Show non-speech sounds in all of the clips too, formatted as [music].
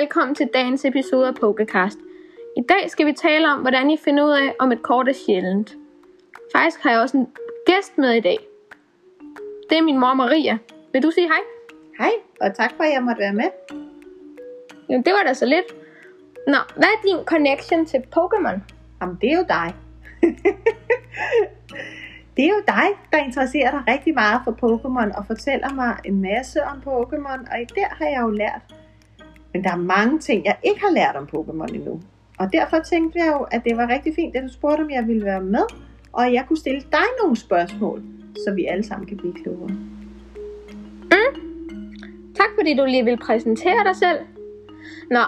velkommen til dagens episode af Pokecast. I dag skal vi tale om, hvordan I finder ud af, om et kort er sjældent. Faktisk har jeg også en gæst med i dag. Det er min mor Maria. Vil du sige hej? Hej, og tak for, at jeg måtte være med. Jamen, det var da så lidt. Nå, hvad er din connection til Pokémon? Jamen, det er jo dig. [laughs] det er jo dig, der interesserer dig rigtig meget for Pokémon og fortæller mig en masse om Pokémon, og der har jeg jo lært. Men der er mange ting, jeg ikke har lært om Pokémon endnu. Og derfor tænkte jeg jo, at det var rigtig fint, at du spurgte, om jeg ville være med, og jeg kunne stille dig nogle spørgsmål, så vi alle sammen kan blive klogere. Mm. Tak fordi du lige vil præsentere dig selv. Nå.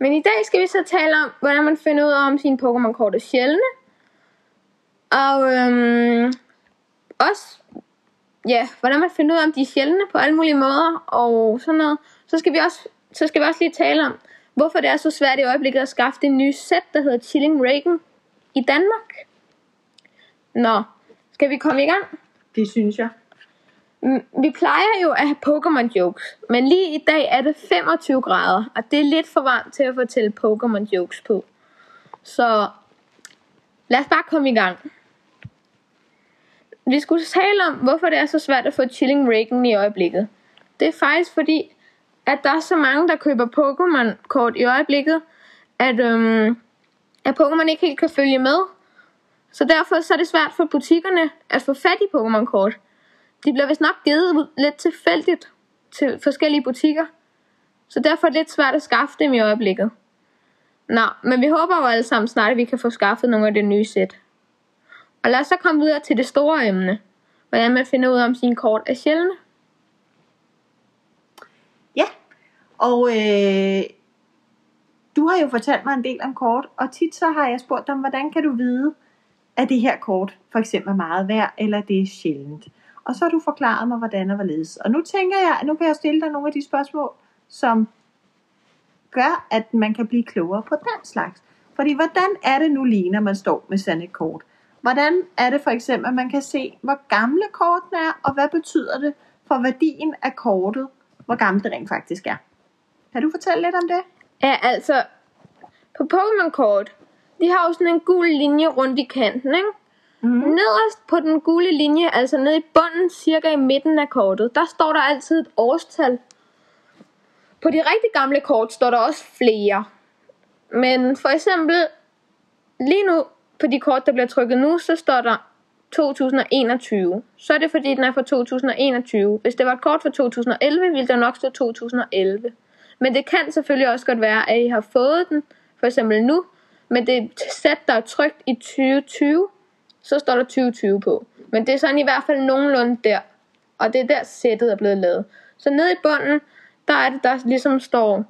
Men i dag skal vi så tale om, hvordan man finder ud af, om sine Pokémon-kort er sjældne. Og øhm, også, ja, hvordan man finder ud af, om de er sjældne på alle mulige måder. Og sådan noget. Så skal vi også, så skal vi også lige tale om, hvorfor det er så svært i øjeblikket at skaffe det nye sæt, der hedder Chilling Reagan i Danmark. Nå, skal vi komme i gang? Det synes jeg. Mm, vi plejer jo at have Pokémon jokes, men lige i dag er det 25 grader, og det er lidt for varmt til at fortælle Pokémon jokes på. Så lad os bare komme i gang. Vi skulle tale om, hvorfor det er så svært at få Chilling Reagan i øjeblikket. Det er faktisk fordi, at der er så mange, der køber Pokémon-kort i øjeblikket, at, øhm, at Pokémon ikke helt kan følge med. Så derfor så er det svært for butikkerne at få fat i Pokémon-kort. De bliver vist nok givet lidt tilfældigt til forskellige butikker. Så derfor er det lidt svært at skaffe dem i øjeblikket. Nå, men vi håber jo alle sammen snart, at vi kan få skaffet nogle af det nye sæt. Og lad os så komme videre til det store emne. Hvordan man finder ud af, om sine kort er sjældne. Ja, og øh, du har jo fortalt mig en del om kort, og tit så har jeg spurgt dig, hvordan kan du vide, at det her kort for eksempel er meget værd, eller det er sjældent. Og så har du forklaret mig, hvordan og hvorledes. Og nu tænker jeg, at nu kan jeg stille dig nogle af de spørgsmål, som gør, at man kan blive klogere på den slags. Fordi hvordan er det nu lige, når man står med sådan et kort? Hvordan er det for eksempel, at man kan se, hvor gamle kortene er, og hvad betyder det for værdien af kortet, hvor gammelt det rent faktisk er? Kan du fortælle lidt om det? Ja, altså, på Pokémon-kort, de har jo sådan en gul linje rundt i kanten, ikke? Mm-hmm. Nederst på den gule linje, altså nede i bunden, cirka i midten af kortet, der står der altid et årstal. På de rigtig gamle kort står der også flere. Men for eksempel, lige nu på de kort, der bliver trykket nu, så står der 2021. Så er det fordi, den er fra 2021. Hvis det var et kort fra 2011, ville der nok stå 2011. Men det kan selvfølgelig også godt være, at I har fået den, for eksempel nu, men det sæt, der er trykt i 2020, så står der 2020 på. Men det er sådan i hvert fald nogenlunde der. Og det er der sættet er blevet lavet. Så nede i bunden, der er det, der ligesom står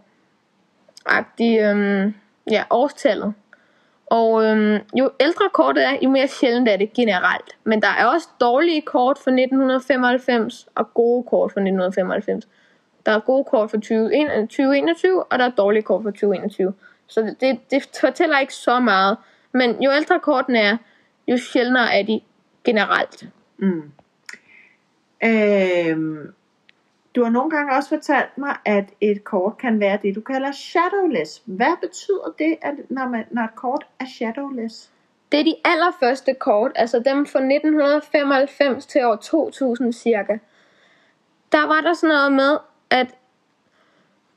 de, øhm, ja, årstallet. Og øhm, jo ældre kortet er, jo mere sjældent er det generelt. Men der er også dårlige kort fra 1995 og gode kort fra 1995. Der er gode kort fra 2021, øh, og der er dårlige kort fra 2021. Så det, det fortæller ikke så meget. Men jo ældre kortene er, jo sjældnere er de generelt. Mm. Øhm, du har nogle gange også fortalt mig, at et kort kan være det, du kalder shadowless. Hvad betyder det, at når, man, når et kort er shadowless? Det er de allerførste kort, altså dem fra 1995 til år 2000 cirka. Der var der sådan noget med, at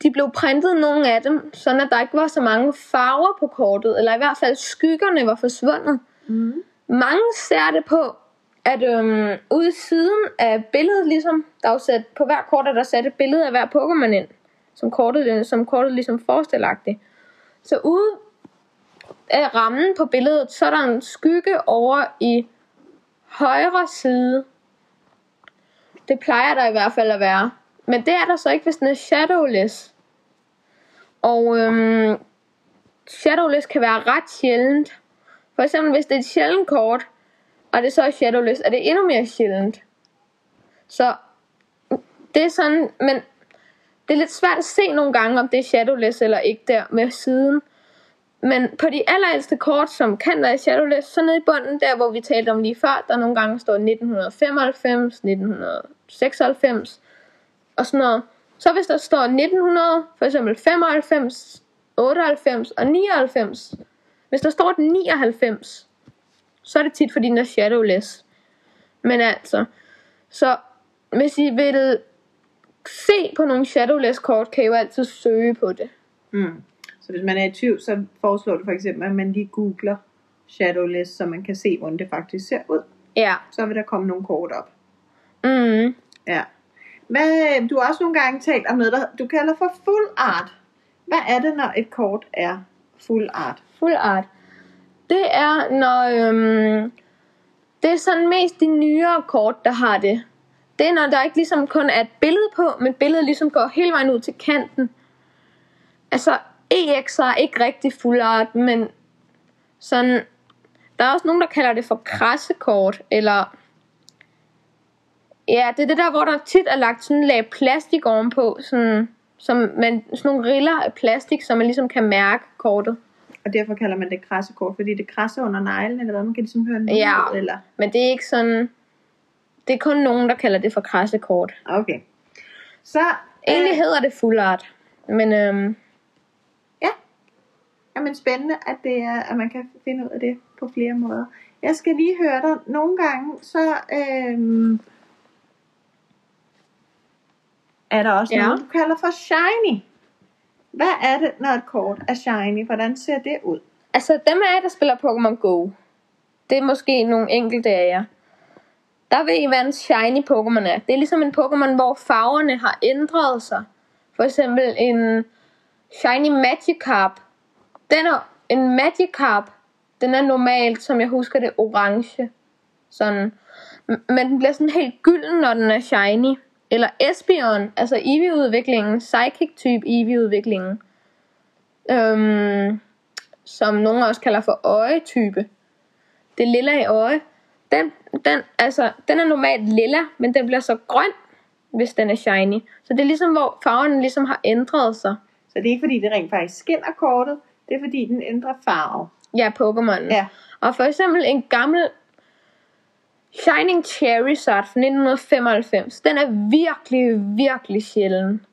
de blev printet nogle af dem, sådan at der ikke var så mange farver på kortet, eller i hvert fald skyggerne var forsvundet. Mm. Mange ser det på, at øhm, ude i siden af billedet, ligesom, der er sat, på hver kort er der sat et billede af hver Pokémon ind, som kortet, øh, som kortet ligesom forestillagtigt. Så ude af rammen på billedet, så er der en skygge over i højre side. Det plejer der i hvert fald at være. Men det er der så ikke, hvis den er shadowless. Og øhm, shadowless kan være ret sjældent. For eksempel hvis det er et sjældent kort, og det så shadowless, er det endnu mere sjældent. Så det er sådan, men det er lidt svært at se nogle gange, om det er shadowless eller ikke der med siden. Men på de allerældste kort, som kan være shadowless, så nede i bunden, der hvor vi talte om lige før, der nogle gange står 1995, 1996, og sådan noget. Så hvis der står 1900, for eksempel 95, 98 og 99. Hvis der står den 99, så er det tit fordi den er shadowless. Men altså, så hvis I vil se på nogle shadowless kort, kan I jo altid søge på det. Mm. Så hvis man er i tvivl, så foreslår du for eksempel, at man lige googler Shadowless, så man kan se, hvordan det faktisk ser ud. Ja. Så vil der komme nogle kort op. Mm. Ja. Hvad, du har også nogle gange talt om noget, der du kalder for full art. Hvad er det, når et kort er full art? Full art. Det er, når... Øhm, det er sådan mest de nyere kort, der har det. Det er, når der ikke ligesom kun er et billede på, men billedet ligesom går hele vejen ud til kanten. Altså, EX er ikke rigtig full art, men sådan... Der er også nogen, der kalder det for krassekort, eller... Ja, det er det der, hvor der tit er lagt sådan en lag plastik ovenpå, sådan, som man, sådan nogle riller af plastik, som man ligesom kan mærke kortet. Og derfor kalder man det krassekort, fordi det krasser under neglen, eller hvad? Man kan ligesom høre en lyd, Ja. eller? Men det er ikke sådan... Det er kun nogen, der kalder det for krassekort. Okay. Så, Egentlig øh, hedder det full art. Men øhm, ja. Jamen spændende, at, det er, at man kan finde ud af det på flere måder. Jeg skal lige høre dig. Nogle gange, så øhm, er der også Ja. noget, du kalder for shiny. Hvad er det, når et kort er shiny? Hvordan ser det ud? altså dem af jer, der spiller Pokémon Go, det er måske nogle enkelte af jer. Der ved I, hvad en shiny Pokémon er. Det er ligesom en Pokémon, hvor farverne har ændret sig. For eksempel en shiny Magikarp. Den er en Magikarp. Den er normalt, som jeg husker det, orange. Sådan. Men den bliver sådan helt gylden, når den er shiny. Eller Espeon, altså Eevee-udviklingen, Psychic-type Eevee-udviklingen. Øhm, som nogen også kalder for øjetype. Det lilla i øje. Den, den, altså, den er normalt lilla, men den bliver så grøn, hvis den er shiny. Så det er ligesom, hvor farven ligesom har ændret sig. Så det er ikke fordi, det rent faktisk skinner kortet. Det er fordi, den ændrer farve. Ja, Pokémon. Ja. Og for eksempel en gammel Shining Charizard fra 1995, den er virkelig, virkelig sjælden.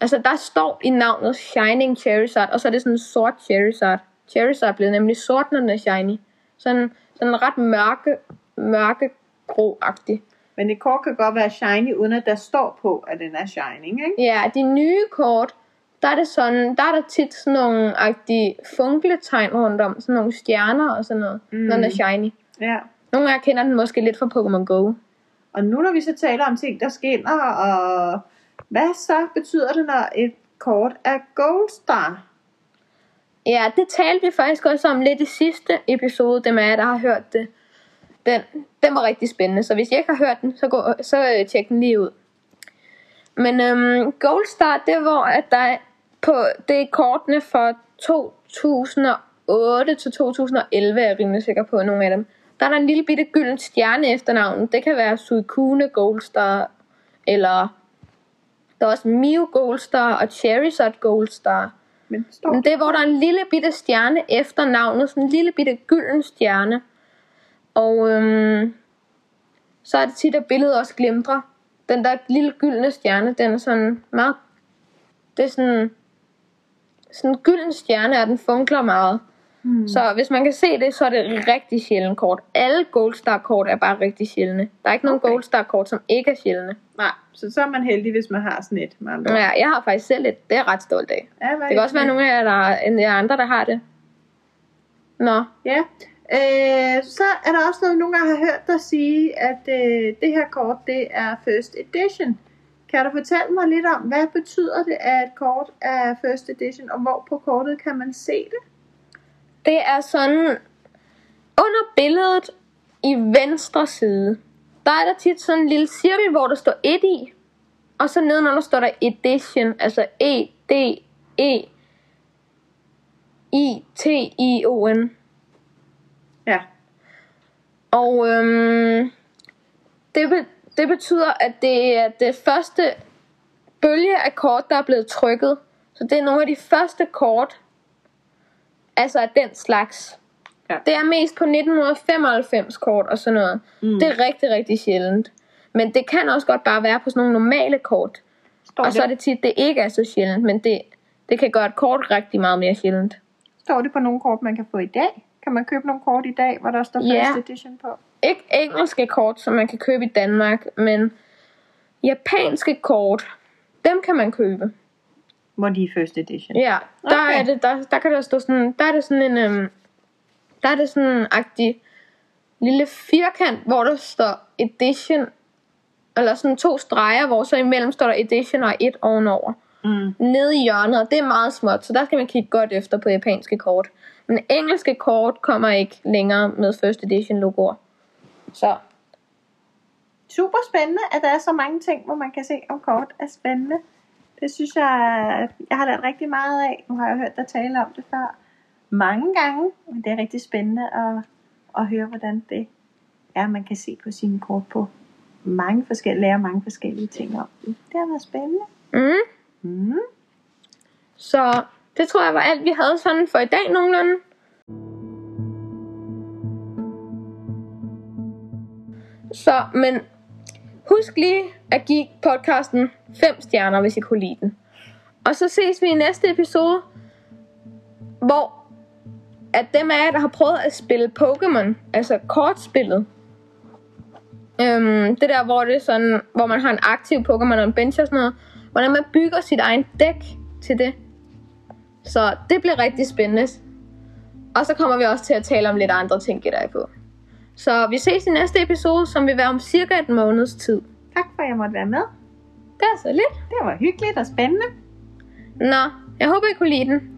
Altså, der står i navnet Shining Charizard, og så er det sådan en sort Charizard. Charizard bliver nemlig sort, når den er shiny. Sådan, sådan ret mørke, mørke grå-agtig. Men et kort kan godt være shiny, uden at der står på, at den er shining, ikke? Ja, de nye kort, der er det sådan, der er der tit sådan nogle agtige funkletegn rundt om, sådan nogle stjerner og sådan noget, mm. når den er shiny. Ja. Nogle af jer kender den måske lidt fra Pokémon Go. Og nu når vi så taler om ting, der skinner, og hvad så betyder det, når et kort er Gold Star? Ja, det talte vi faktisk også om lidt i sidste episode, dem af jer, der har hørt det. Den, den var rigtig spændende, så hvis I ikke har hørt den, så, gå, så øh, tjek den lige ud. Men øhm, Gold Star, det hvor, at der er på, det er kortene for 2008 til 2011, er jeg rimelig sikker på, nogle af dem. Der er der en lille bitte gylden stjerne efter navnet. Det kan være Suicune Gold Star, eller der er også Mew Gold Star og Charizard Gold Star. Men det står Men det er, hvor der er en lille bitte stjerne efter navnet. Sådan en lille bitte gylden stjerne. Og øhm, så er det tit, at billedet også glimtrer. Den der lille gyldne stjerne, den er sådan meget... Det er sådan... Sådan en gylden stjerne, og den funkler meget. Hmm. Så hvis man kan se det, så er det rigtig sjældent kort. Alle Gold Star kort er bare rigtig sjældne. Der er ikke nogen Okay. Gold Star kort, som ikke er sjældne. Nej, så så er man heldig, hvis man har sådan et. Ja, jeg har faktisk selv et. Det er jeg ret stolt af. Ja, Det kan også være nogle af jer, der er, en af jer andre, der har det. Nå, Ja. Øh, så er der også noget, nogle gange har hørt dig sige, at øh, det her kort, det er first edition. Kan du fortælle mig lidt om, hvad betyder det, at et kort er first edition, og hvor på kortet kan man se det? Det er sådan, under billedet i venstre side, der er der tit sådan en lille cirkel, hvor der står 1 i, og så nedenunder står der edition, altså E, D, E, I, T, I, O, N. Ja. Og øhm, det, be, det betyder, at det er det første bølge af kort, der er blevet trykket. Så det er nogle af de første kort, altså af den slags. Ja. Det er mest på 1995 kort og sådan noget. Mm. Det er rigtig, rigtig sjældent. Men det kan også godt bare være på sådan nogle normale kort. Står, Og så er det, det tit, det ikke er så sjældent, men det, det kan gøre et kort rigtig meget mere sjældent. står det på nogle kort, man kan få i dag? Kan man købe nogle kort i dag, hvor der står Ja. first edition på? Ikke engelske kort, som man kan købe i Danmark, men japanske kort, dem kan man købe. Er first edition. Ja, der, Okay. er det, der, der kan der stå sådan, der er det sådan en, øhm, der er det sådan en agtig lille firkant, hvor der står edition, eller sådan to streger, hvor så imellem står der edition og et ovenover. Mm. Nede i hjørnet, og det er meget småt, så der skal man kigge godt efter på japanske kort. Men engelske kort kommer ikke længere med first edition logoer. Så Super spændende, at der er så mange ting, hvor man kan se om kort er spændende. Det synes jeg, jeg har lært rigtig meget af. Nu har jeg hørt dig tale om det før mange gange, men det er rigtig spændende at, at høre, hvordan det er, man kan se på sine kort på mange forskellige, lære mange forskellige ting om det. Det har været spændende. mm, Mm. Så det tror jeg var alt, vi havde sådan for i dag nogenlunde. Så, men husk lige at give podcasten 5 stjerner, hvis I kunne lide den. Og så ses vi i næste episode, hvor at dem af jer, der har prøvet at spille Pokémon, altså kortspillet, øhm, det der, hvor det er sådan, hvor man har en aktiv Pokémon og en bench og sådan noget, hvordan man bygger sit egen dæk til det. Så det bliver rigtig spændende. Og så kommer vi også til at tale om lidt andre ting, gætter jeg på. Så vi ses i næste episode, som vil være om cirka et måneds tid. Tak for, at jeg måtte være med. Det er så lidt. Det var hyggeligt og spændende. Nå, jeg håber, I kunne lide den.